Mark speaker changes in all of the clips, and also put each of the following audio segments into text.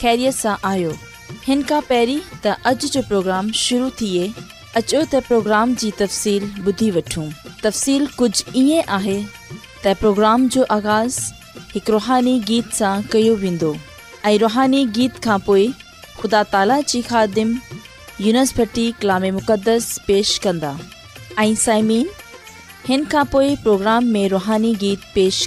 Speaker 1: ख़ैरियत सां आहियो हिन تا اج त پروگرام जो प्रोग्राम शुरू थिए अचो त प्रोग्राम जी तफ़सील ॿुधी वठूं तफ़सील कुझु ईअं जो आगाज़ हिकु रुहानी गीत सां कयो वेंदो रुहानी गीत खां पोइ ख़ुदा ताला जी ख़ादिम यूनिसटी कलाम मुक़दस पेश कंदा प्रोग्राम में रुहानी गीत पेश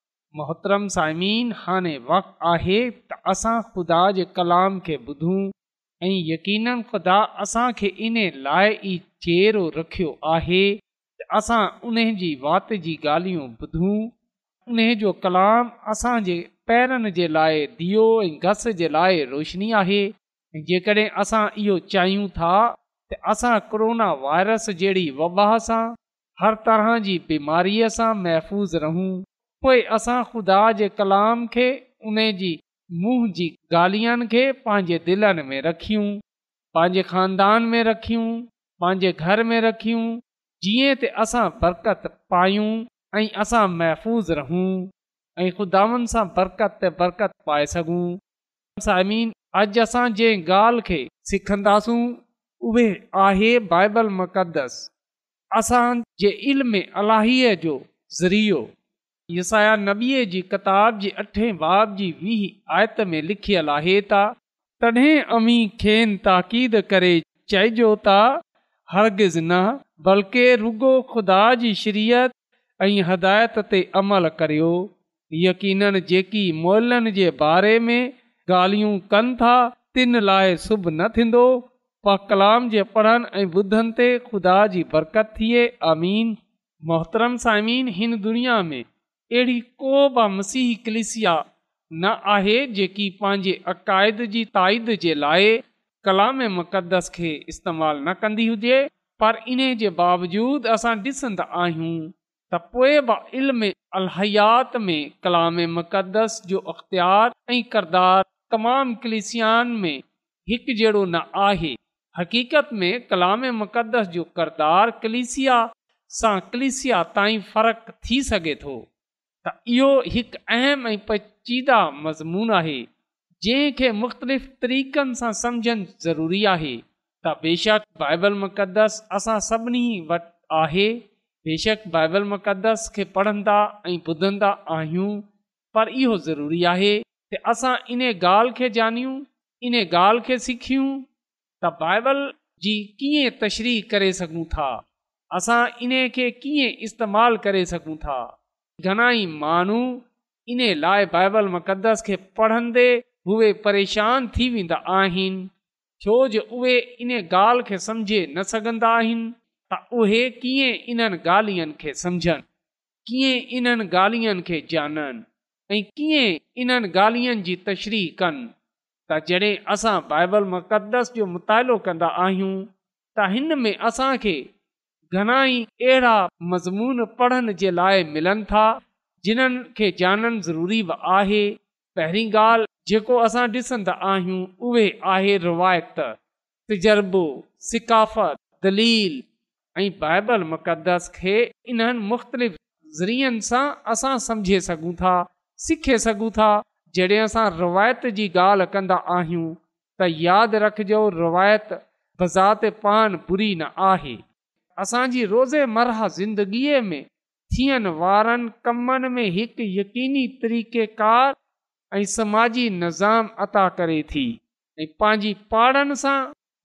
Speaker 2: मोहतरम साइमीन हाणे वक़्तु आहे त असां ख़ुदा जे कलाम खे ॿुधूं ऐं यकीन ख़ुदा असांखे इन लाइ ई चेहरो रखियो आहे त असां उन जी वाति जी ॻाल्हियूं ॿुधूं उन जो कलाम असांजे पैरनि जे लाइ दियो ऐं घस जे लाइ रोशनी आहे जेकॾहिं असां इहो चाहियूं था त असां कोरोना वायरस जहिड़ी वबा सां हर तरह जी बीमारीअ सां महफ़ूज़ रहूं पोइ असां ख़ुदा जे कलाम खे उन जी मुंहुं जी ॻाल्हियुनि खे पंहिंजे दिलनि में रखियूं पंहिंजे खानदान में रखियूं पंहिंजे घर में रखियूं जीअं त असां बरकत पायूं ऐं असां महफ़ूज़ रहूं ऐं ख़ुदानि सां बरकत त बरकत पाए सघूं साइमीन अॼु असां जंहिं ॻाल्हि खे सिखंदासूं उहे आहे बाइबल मक़दस असांजे इल्म अलाहीअ जो ज़रियो यसाया नबीअ जी किताब जी अठे बाब जी वीह आयत में लिखियलु आहे तॾहिं अमी खेन ताक़ीद करे चइजो था हरगिज़ न बल्कि रुगो ख़ुदा जी शरीयत ऐं हिदायत ते अमल करियो यकीन जेकी मोलनि जे बारे में ॻाल्हियूं कनि था तिन लाइ सुबुह न थींदो पा कलाम जे पढ़नि ऐं ॿुधनि ते ख़ुदा जी बरकत थिए अमीन मोहतरम साइमीन हिन दुनिया में अहिड़ी को बि मसीह कलिसिया न आहे जेकी पंहिंजे अक़ाइद जी ताईद जे लाइ मुक़दस खे इस्तेमालु न कंदी हुजे पर इन जे बावजूदु असां ॾिसंदा आहियूं त पोइ बि इल्म अलहयाति में कलाम मक़दस जो अख़्तियार ऐं किरदारु तमामु क्लिसियान में हिकु जहिड़ो न आहे हक़ीक़त में कलाम मुक़दस जो किरदारु कलिसिया सां कलिसिया ताईं फ़र्क़ु थी सघे थो त इहो हिकु अहम ऐं पचीदा मज़मून आहे जंहिंखे मुख़्तलिफ़ तरीक़नि सां समुझनि ज़रूरी आहे त बेशक बाइबल मुक़दस असां सभिनी वटि आहे बेशक बाइबल मुक़दस खे पढ़ंदा ऐं ॿुधंदा आहियूं पर इहो ज़रूरी आहे त असां इन ॻाल्हि खे ॼाणियूं इन ॻाल्हि खे सिखियूं त बाइबल जी कीअं तशरी करे सघूं था असां इन खे कीअं इस्तेमालु करे सघूं था घणाई माण्हू इन लाइ बाइबल मुक़दस खे पढ़ंदे उहे परेशान थी वेंदा आहिनि छो जो उहे इन ॻाल्हि खे सम्झी न सघंदा आहिनि त उहे कीअं इन्हनि ॻाल्हियुनि खे समुझनि कीअं इन्हनि ॻाल्हियुनि खे ॼाणनि ऐं कीअं इन्हनि ॻाल्हियुनि जी तशरी कनि त जॾहिं असां बाइबल मुक़दस जो मुतालो कंदा आहियूं त हिन में घणा ई अहिड़ा मज़मून पढ़ण जे लाइ मिलनि था जिन्हनि खे ॼाणण ज़रूरी बि आहे पहिरीं ॻाल्हि जेको असां ॾिसंदा आहियूं उहे आहे रिवायत तजर्बो सिकाफ़त दलील ऐं बाइबल मुक़दस खे इन्हनि मुख़्तलिफ़ ज़रियनि सां असां सम्झे सघूं था सिखे सघूं था जॾहिं असां रिवायत जी ॻाल्हि कंदा आहियूं त यादि रखिजो रिवायत पान बुरी न आहे असांजी रोज़ेमरह ज़िंदगीअ में थियण वारनि कमनि में हिकु यक़ीनी तरीक़ेकार ऐं समाजी निज़ाम अता करे थी ऐं पंहिंजी पाणनि सां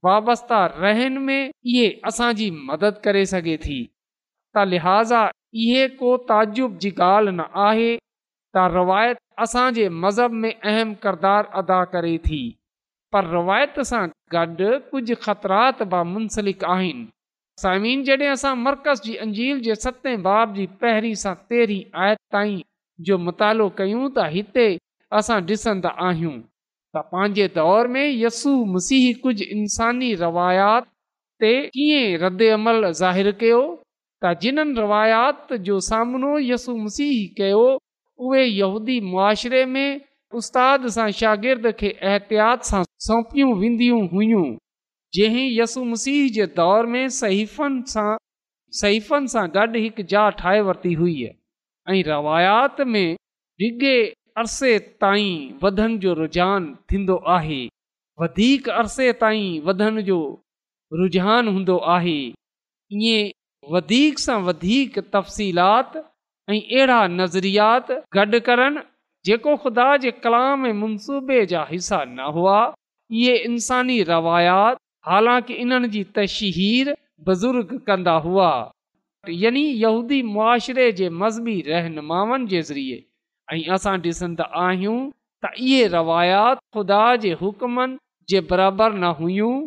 Speaker 2: वाबस्ता रहनि में इहे असांजी मदद करे सघे थी त लिहाज़ा इहे को ताजुब जी ॻाल्हि न आहे त रवायत असांजे मज़हब में अहम किरदारु अदा करे थी पर रवायत सां गॾु कुझु ख़तरात बि मुंसलिक आहिनि सामिन जॾहिं असां मर्कज़ जी अंजील जे सतें बाब जी पहिरीं सां तेरहीं आयत ताईं जो मुतालो कयूं त हिते असां ॾिसंदा आहियूं त पंहिंजे दौर में यसु मसीह कुझु इंसानी रवायात ते कीअं रदि अमल ज़ाहिरु कयो त जिन्हनि रवायात जो सामनो यसु मसीह कयो उहे यहूदी मुआशिरे में उस्ताद सां शागिर्द खे एहतियात सां सौंपियूं वेंदियूं हुयूं जंहिं यसु मसीह जे दौर में सहीफ़ सां सहीफ़ सां गॾु हिकु जा ठाहे वरिती हुई ऐं रवायात में ॿिघे अरिसे ताईं वधण जो रुझान थींदो आहे वधीक अरसे ताईं वधण जो रुझान हूंदो आहे ईअं वधीक सां वधीक तफ़सीलात ऐं अहिड़ा नज़रियात गॾु करनि जेको ख़ुदा जे कलाम ऐं मनसूबे जा हिसा न हुआ इहे इंसानी रवायात हालांकि इन्हनि जी तशहीर बुज़ुर्ग कंदा हुआ यानी यहूदी मुआशिरे जे मज़हबी रहनुमाउनि जे ज़रिए ऐं असां ॾिसंदा आहियूं त इहे रवायात ख़ुदा जे हुकमनि जे बराबरि न हुयूं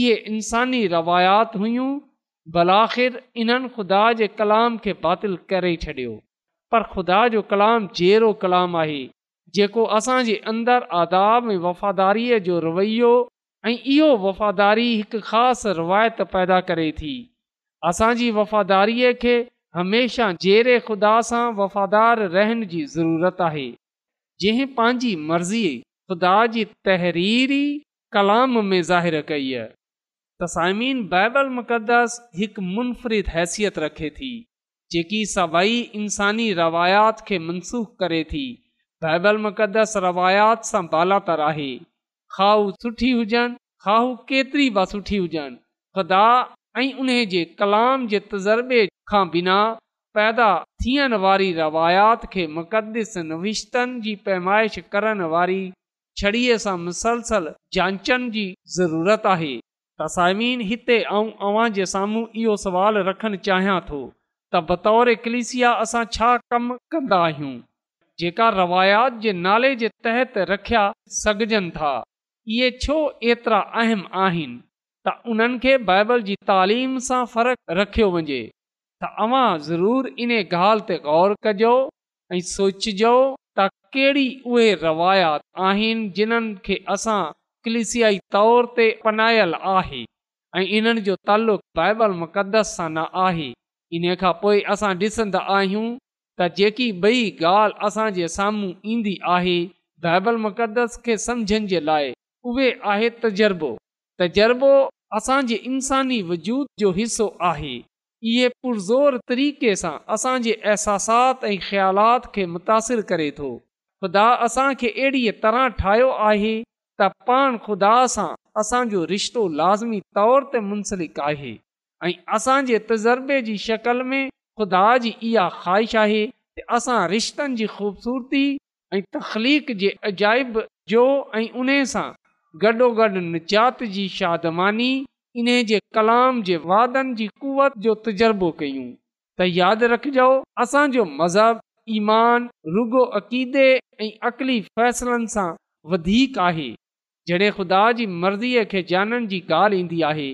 Speaker 2: इहे इंसानी रवायात हुयूं बलाख़िर इन्हनि ख़ुदा जे कलाम खे बातिल करे छॾियो पर ख़ुदा जो कलाम जहिड़ो कलाम आहे जेको असांजे अंदरि आदाब ऐं वफ़ादारीअ जो रवैयो ऐं इहो वफ़ादारी हिकु ख़ासि रिवायत पैदा करे थी असांजी वफ़ादारीअ खे हमेशह जहिड़े ख़ुदा सां वफ़ादार रहण जी ज़रूरत आहे जंहिं पंहिंजी मर्ज़ीअ ख़ुदा जी तहरीरी कलाम में ज़ाहिर कई तसाइमीन बाइबल मुक़दस हिकु मुनफरिद हैसियत रखे थी जेकी सभई इंसानी रवायात खे मनसूख़ करे थी बाइबल मुक़दस रवायात सां बालात आहे खाऊ सुठी हुजनि खाऊ केतिरी बि सुठी हुजनि ख़ुदा ऐं उन जे कलाम जे तज़ुर्बे खां बिना पैदा थियण वारी रवायात खे मुक़दस नविश्तनि जी पैमाइश करण वारी छड़ीअ सां मुसलसल जांचनि जी ज़रूरत आहे त हिते ऐं अव्हां जे साम्हूं इहो सुवाल रखणु चाहियां थो त बतौर क्लिसिया असां छा कमु कंदा आहियूं जेका रवायात जे नाले जे तहत रखिया सघजनि था इहे छो एतिरा अहम आहिनि त उन्हनि खे बाइबल जी तालीम सां फ़र्क़ु रखियो वञे त तव्हां ज़रूरु इन ॻाल्हि ते गौर कजो ऐं सोचिजो त कहिड़ी उहे रवायात आहिनि जिन्हनि खे असां क्लिसियाई तौर ते अपनायल आहे ऐं इन्हनि जो तालुक़ु बाइबल मुक़दस सां न आहे इन खां पोइ असां ॾिसंदा आहियूं त जेकी ॿई ॻाल्हि असांजे साम्हूं ईंदी आहे बाइबल मुक़दस खे सम्झनि जे लाइ उहे आहे तजुर्बो तज़ुर्बो असांजे इंसानी वजूद जो हिसो आहे इहे पुरज़ोर तरीक़े सां असांजे अहसासात ऐं ख़्यालात खे मुतासिर करे थो ख़ुदा असांखे अहिड़ीअ तरह ठाहियो आहे त पाण ख़ुदा सां असांजो रिश्तो लाज़मी तौर ते मुंसलिकु आहे ऐं असांजे तजुर्बे जी शकल में ख़ुदा जी इहा ख़्वाहिश आहे असां रिश्तनि जी ख़ूबसूरती ऐं तख़लीक़ाइब जो ऐं उन सां गॾो गॾु निचात जी शादमानी इन जे कलाम जे वादनि जी कुवत जो तजुर्बो कयूं त यादि रखिजो असांजो मज़हब ईमान रुगो अक़ीदे ऐं अक़ली फ़ैसिलनि सां वधीक आहे जॾहिं ख़ुदा जी मर्ज़ीअ खे ॼाणण जी ॻाल्हि ईंदी आहे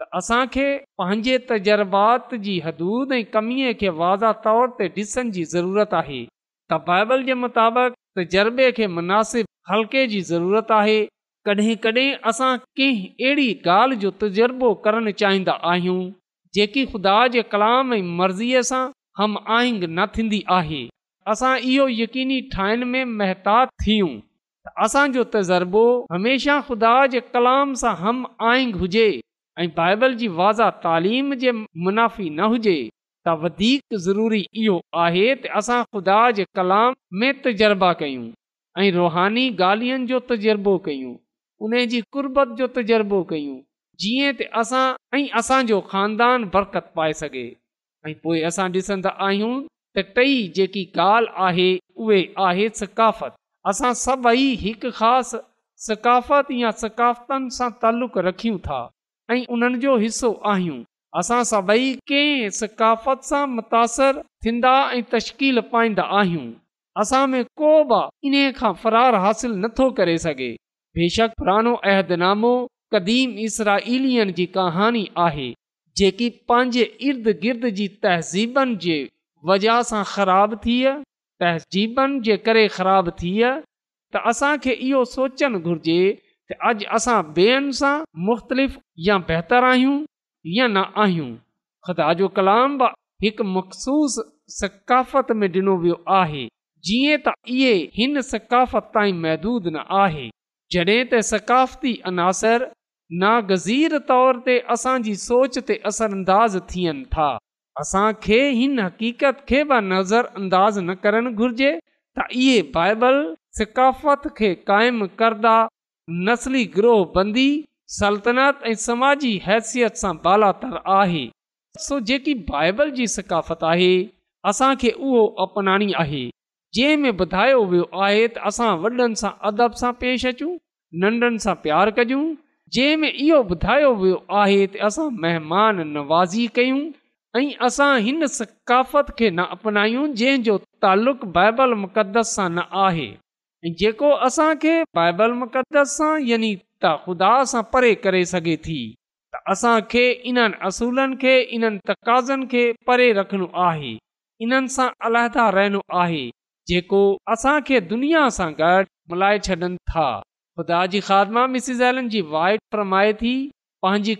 Speaker 2: त असांखे पंहिंजे तजुर्बात जी हदूद ऐं कमीअ खे वाज़ा तौर ते ॾिसण जी ज़रूरत आहे त बाइबल जे मुताबिक़ तजर्बे खे मुनासिबु हल्के जी ज़रूरत आहे कॾहिं कॾहिं असां कंहिं अहिड़ी ॻाल्हि जो तजुर्बो करणु चाहींदा आहियूं जेकी ख़ुदा जे कलाम ऐं मर्ज़ीअ सां हम आहिंग न थींदी आहे असां इहो यकीनी ठाहिण में महताज थियूं त असांजो तज़ुर्बो हमेशह ख़ुदा जे कलाम सां हम आहिंग हुजे ऐं बाइबल जी वाज़ा तालीम जे मुनाफ़ी न हुजे त वधीक ज़रूरी इहो आहे त असां ख़ुदा जे कलाम में तजुर्बा कयूं ऐं रुहानी ॻाल्हियुनि जो तजुर्बो कयूं उन जी कुर्बत जो तज़ुर्बो कयूं जीअं त असां ऐं असांजो ख़ानदान बरकत पाए सघे ऐं पोइ असां ॾिसंदा आहियूं त टई जेकी ॻाल्हि आहे उहे आहे सकाफ़त असां सभई हिकु ख़ासि सकाफ़त या सकाफ़तनि सां तालुक़ रखियूं था ऐं उन्हनि जो हिसो आहियूं असां सभई कंहिं सकाफ़त सां मुतासिर थींदा ऐं तशकील पाईंदा आहियूं असां में को बि इन खां फ़रार हासिल नथो करे सघे बेशक पुराणो अहदनामो कदीम इसरा जी कहाणी आहे जेकी पंहिंजे इर्द गिर्द जी तहज़ीबनि जे वजह सां ख़राब थिय तहज़ीबनि जे करे ख़राब थियम त असांखे इहो सोचणु घुर्जे त अॼु असां ॿेअनि सां मुख़्तलिफ़ या बहितरु आहियूं या न आहियूं ख़ुदा जो कलाम बि हिकु मखसूस सकाफ़त में ॾिनो वियो आहे जीअं त इहे हिन सकाफ़त ताईं महदूदु न आहे जॾहिं त सकाफ़ती अनासर नागज़ीर तौर ते असांजी सोच ते असरअंदाज़ अंदाज़ थियनि था असांखे हिन हक़ीक़त खे बि नज़रअंदाज़ न करणु घुरिजे त इहे बाइबल सकाफ़त खे क़ाइमु करदा नसली ग्रोह बंदी सल्तनत ऐं समाजी हैसियत सां बालातर आहे सो जेकी बाइबल जी सकाफ़त आहे असांखे उहो अपनाइणी आहे जंहिं में ॿुधायो वियो आहे त असां वॾनि सां अदब सां पेश अचूं नंढनि सां प्यारु कजूं जंहिं में इहो ॿुधायो वियो आहे त असां महिमान नवाज़ी कयूं ऐं असां हिन सकाफ़त खे न अपनायूं जंहिं जो तालुक़ु बाइबल मुक़दस सां न आहे जेको असांखे बाइबल मुक़दस सां यानी त ख़ुदा सां परे करे सघे थी त असांखे इन्हनि असूलनि खे इन्हनि तक़ाज़नि खे परे रखिणो आहे इन्हनि सां अलाहदा रहणो आहे जेको असांखे दुनिया सां गॾु मल्हाइ छॾनि था ख़ुदा ख़ादमा एलन वाइट फरमाए थी पंहिंजी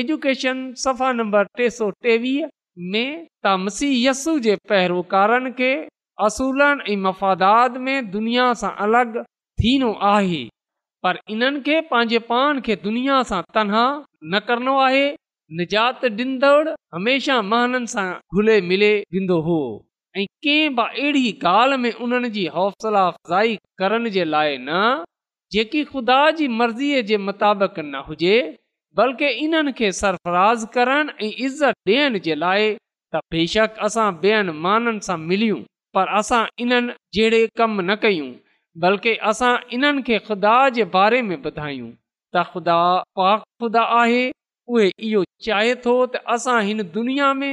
Speaker 2: एजुकेशन सफ़ा नंबर टे सौ में जे पहिरोकारनि खे असूलनि ऐं मफ़ादात में दुनिया सां अलॻि थींदो आहे पर इन्हनि खे पंहिंजे पाण खे दुनिया सां तनहां न करणो आहे निजात हमेशा महननि सां घुले मिले ॾींदो हो ऐं कंहिं बि अहिड़ी ॻाल्हि में उन्हनि जी हौसला अफ़ज़ाई करण जे लाइ न जेकी ख़ुदा जी मर्ज़ीअ जे मुताबिक़ न हुजे बल्कि इन्हनि खे सरफराज़ करणु ऐं इज़त ॾियण जे लाइ त बेशक असां ॿियनि माननि सां मिलियूं पर असां इन्हनि जहिड़े कम न कयूं बल्कि असां इन्हनि खे ख़ुदा जे बारे में ॿुधायूं त ख़ुदा ख़ुदा आहे उहे इहो चाहे थो त असां हिन दुनिया में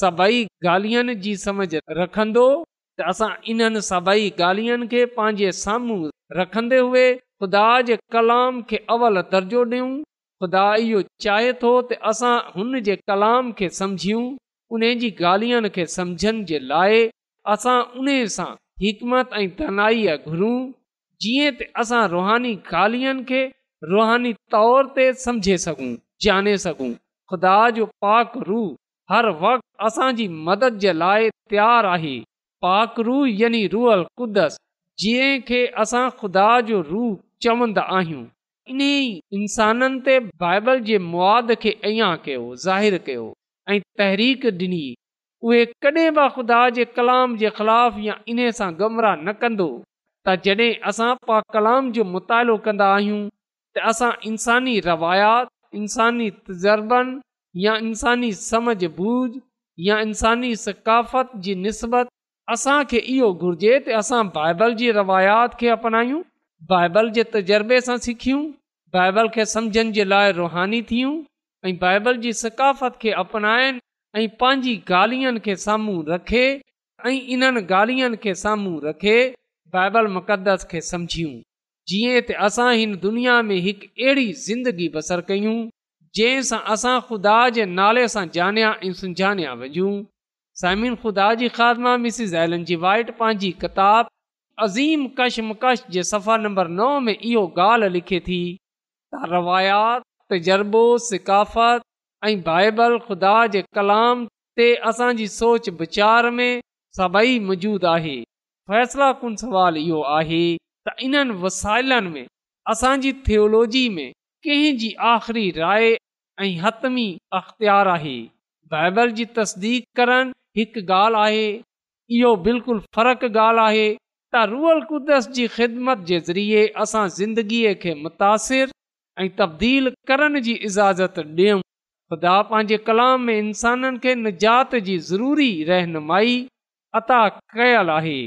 Speaker 2: सभई ॻाल्हियुनि जी समझ रखंदो त असां इन्हनि सभई ॻाल्हियुनि खे पंहिंजे साम्हूं रखंदे हुए ख़ुदा जे कलाम खे अवल दर्जो ॾियूं ख़ुदा इहो चाहे थो त असां हुन जे कलाम खे सम्झूं उन जी ॻाल्हियुनि खे सम्झनि जे लाइ असां उन सां हिकमत ऐं तनाहीआ घुरूं जीअं असां रुहानी ॻाल्हियुनि खे रुहानी तौर ते सम्झे सघूं ॼाणे ख़ुदा जो पाक रू हर वक़्तु असांजी मदद जे लाइ तयारु आहे पाक रू यानी रूअल क़ुदस जंहिं खे असां ख़ुदा जो रू चवंदा आहियूं इन इंसाननि ते बाइबल जे मुआद खे अञां कयो ज़ाहिरु कयो ऐं तहरीक ॾिनी उहे कॾहिं बि ख़ुदा जे कलाम जे ख़िलाफ़ या इन्हे सां गमराह न कंदो त जॾहिं असां पा कलाम जो मुतालो कंदा आहियूं त असां इंसानी रवायात इंसानी तज़ुर्बनि या इंसानी समझ बूझ या इंसानी सकाफ़त जी निस्बत असांखे इहो घुर्जे त असां बाइबल जी रवायात खे अपनायूं बाइबल जे तजर्बे सां सिखियूं बाइबल खे सम्झनि जे लाइ रुहानी थियूं ऐं बाइबल जी सकाफ़त खे अपनाइनि ऐं पंहिंजी ॻाल्हियुनि खे साम्हूं रखे ऐं इन्हनि ॻाल्हियुनि खे साम्हूं रखे बाइबल मुक़दस खे समुझियूं जीअं त असां हिन दुनिया में हिकु अहिड़ी ज़िंदगी बसर कयूं जंहिं सां असां ख़ुदा जे नाले सां जानिया ऐं सुञाणिया वञूं साइमिन ख़ुदा जी ख़ादमा एलन जी वाइट पंहिंजी किताब अज़ीम कशमकश जे सफ़ा नंबर नओ में इहो ॻाल्हि लिखे थी त रवायात तजर्बो सिकाफ़त ऐं बाइबल ख़ुदा जे कलाम ते असांजी सोच विचार में सभई मौजूदु आहे फ़ैसिला कुन सुवाल इहो आहे त इन्हनि वसाइलनि में असांजी थियोलॉजी में कंहिंजी आख़िरी राय ऐं हतमी अख़्तियार आहे बाइबल जी तस्दीक करणु हिकु ॻाल्हि आहे इहो बिल्कुलु फ़र्क़ु ॻाल्हि आहे त रुअल क़ुदस जी ख़िदमत जे ज़रिए असां ज़िंदगीअ खे मुतासिर ऐं तब्दील करण जी इज़ाज़त ॾियूं ख़ुदा पंहिंजे कलाम में इंसाननि खे निजात जी ज़रूरी रहनुमाई अता कयलु आहे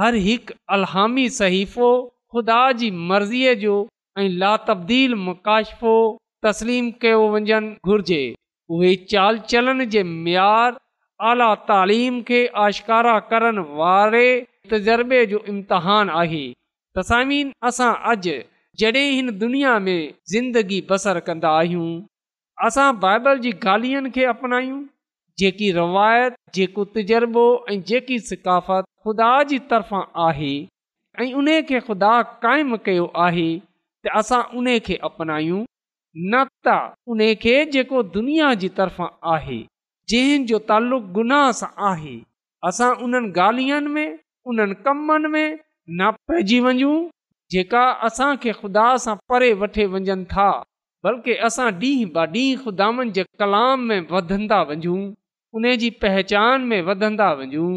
Speaker 2: हर हिकु अलामी सहीफ़ो ख़ुदा जी मर्ज़ीअ जो ऐं तब्दील मुकाशफ़ो तस्लीम कयो वञणु घुर्जे उहे चाल चलन जे मयार आला तालीम खे आशकारा करण वारे तजर्बे जो इम्तिहानु आहे तसामीन असां अॼु जॾहिं हिन दुनिया में ज़िंदगी बसर कंदा आहियूं असां बाइबल जी गालियुनि खे अपनायूं जेकी रवायत जेको तजुर्बो ऐं जेकी सकाफ़त ख़ुदा जी तरफ़ा आहे ऐं उन खे ख़ुदा क़ाइमु कयो आहे त असां उन खे अपनायूं न त उन खे जेको दुनिया जी तरफ़ा आहे जंहिंजो तालुक़ु गुनाह सां आहे असां उन्हनि ॻाल्हियुनि में उन्हनि कमनि में न पइजी वञूं जेका असांखे ख़ुदा सां परे वठी वञनि था बल्कि असां ॾींहं ब ॾींहुं ख़ुदानि जे कलाम में वधंदा वञूं उन जी पहचान में वधंदा वञू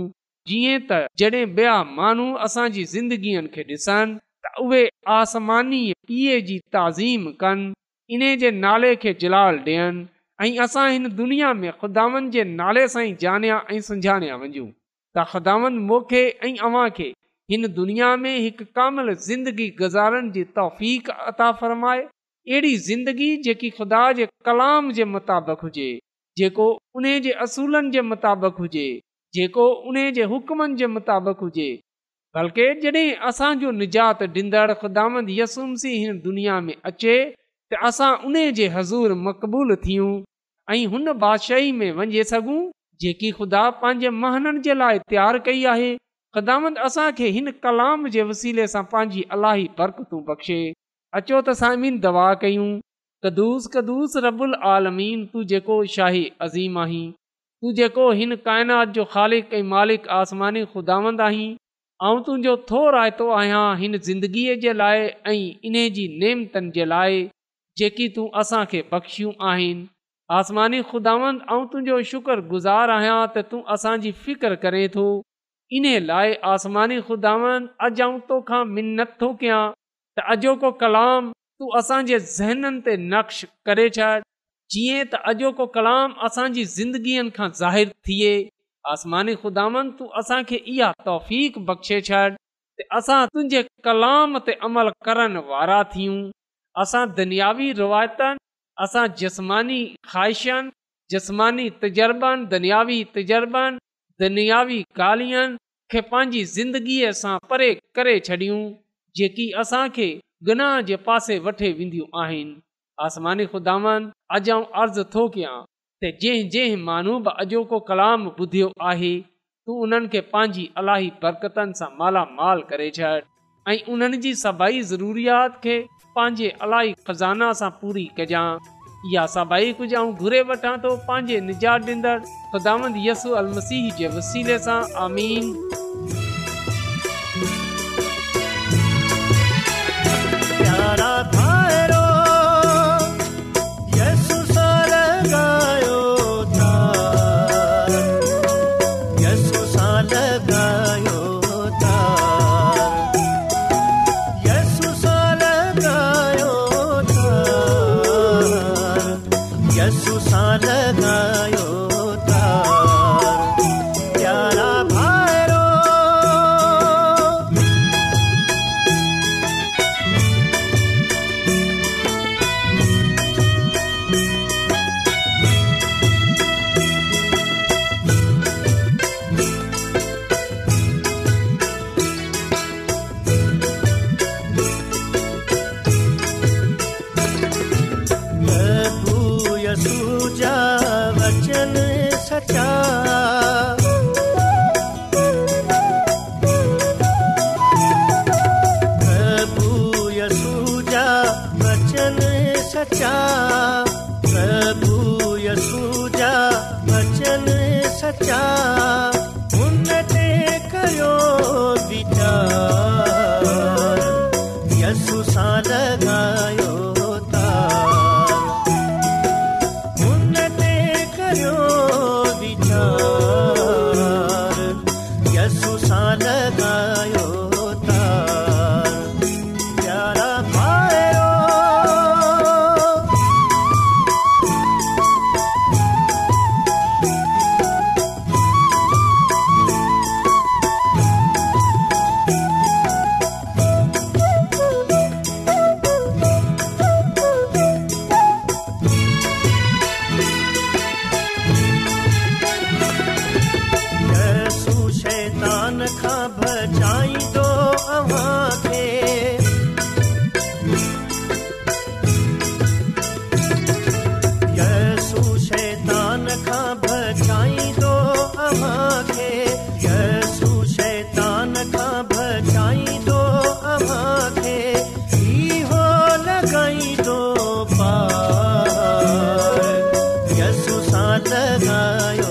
Speaker 2: जीअं त जॾहिं ॿिया माण्हू असांजी ज़िंदगीअ खे ॾिसनि त उहे आसमानी पीए जी ताज़ीम कनि इन जे नाले खे जलाल ॾियनि ऐं असां हिन दुनिया में ख़ुदानि जे नाले सां ई जानिया ऐं सम्झाणिया वञू त ख़ुदानि मूंखे ऐं अव्हां खे हिन दुनिया में हिकु कामल ज़िंदगी गुज़ारण जी तौफ़ अता फ़रमाए अहिड़ी ज़िंदगी जेकी ख़ुदा जे कलाम जे मुताबिक़ हुजे जेको उन जे असूलनि जे मुताबिक़ हुजे जेको उन जे हुकमनि जे मुताबिक़ हुजे बल्कि जॾहिं असांजो निजात ॾींदड़ यसुमसी हिन दुनिया में अचे त असां उन जे हज़ूर मक़बूल थियूं ऐं हुन बादशाही में वञे सघूं जेकी ख़ुदा पंहिंजे महननि जे लाइ तयारु कई आहे ख़ुदामंद असांखे हिन कलाम जे वसीले सां पंहिंजी अलाही फ़र्क़ तूं बख़्शे अचो त साइमिन दवा कयूं कदुस कदुस रबुल आलमीन तूं जेको शाही अज़ीम आहीं तूं जेको हिन काइनात जो ख़ालिक़ई मालिक आसमानी ख़ुदांद आहीं ऐं तुंहिंजो थो रायतो आहियां हिन ज़िंदगीअ जे लाइ ऐं इन जी नेमतनि जे लाइ जेकी तूं असांखे बख़्शियूं आहिनि आसमानी खुदांद तुंहिंजो शुक्रगुज़ार आहियां त तूं असांजी फ़िक्र करे थो इन लाइ आसमानी खुदावंद अॼु ऐं तोखां मिनत थो कयां त अॼो को कलाम तूं असांजे ज़हननि ते नक्श करे छॾ जीअं त अॼो को कलाम असांजी ज़िंदगीअनि खां ज़ाहिरु थिए आसमानी खुदावंद तूं असांखे इहा तौफ़ीक़ बख़्शे छॾ त असां तुंहिंजे कलाम ते अमल करण वारा थियूं असां दुनियावी रिवायतनि असां जसमानी ख़्वाहिशनि जसमानी तजुर्बनि दुनियावी तजुर्बनि दुनियावी ॻाल्हियुनि खे पंहिंजी ज़िंदगीअ सां परे करे छॾियूं जेकी असांखे गुनाह जे पासे वठी वेंदियूं आहिनि आसमानी ख़ुदानि अॼु आउं अर्ज़ु थो कयां त जंहिं जंहिं माण्हू बि अॼोको कलाम ॿुधियो आहे तूं उन्हनि खे पंहिंजी अलाही बरकतनि सां मालामाल करे छॾ ऐं उन्हनि जी सभई ज़रूरीत खे पंहिंजे अलाई ख़ज़ान पूरी कजांसां थो पंहिंजे निजात जे वसीले सां आमीन
Speaker 3: ಮಾಯ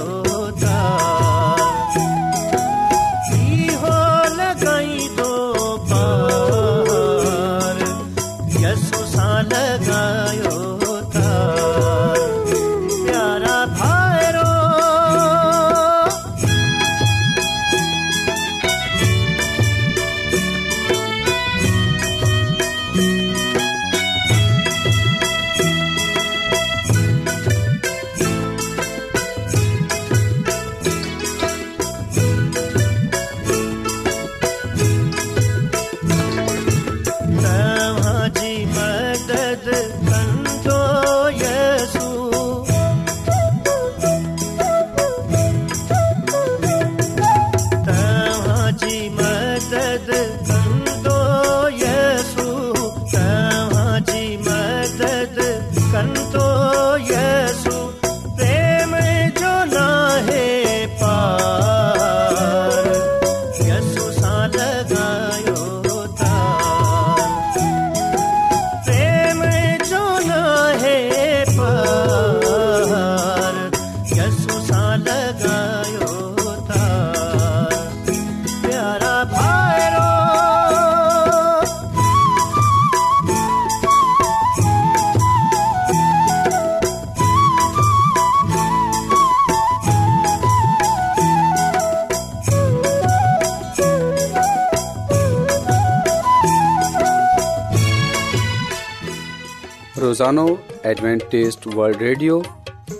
Speaker 3: ज़ोनो एडवेंटेस्ट वल्ड ریڈیو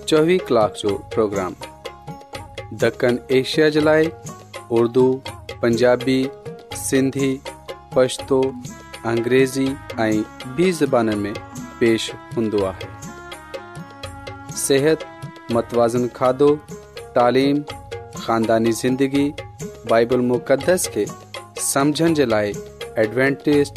Speaker 3: चोवीह کلاک جو پروگرام دکن ایشیا جلائے اردو پنجابی سندھی پشتو पछतो अंग्रेज़ी ऐं ॿी میں پیش पेश हूंदो आहे सिहत मतवाज़न खाधो तालीम खानदानी ज़िंदगी बाइबल मुक़दस खे समुझण जे लाइ एडवेंटेस्ट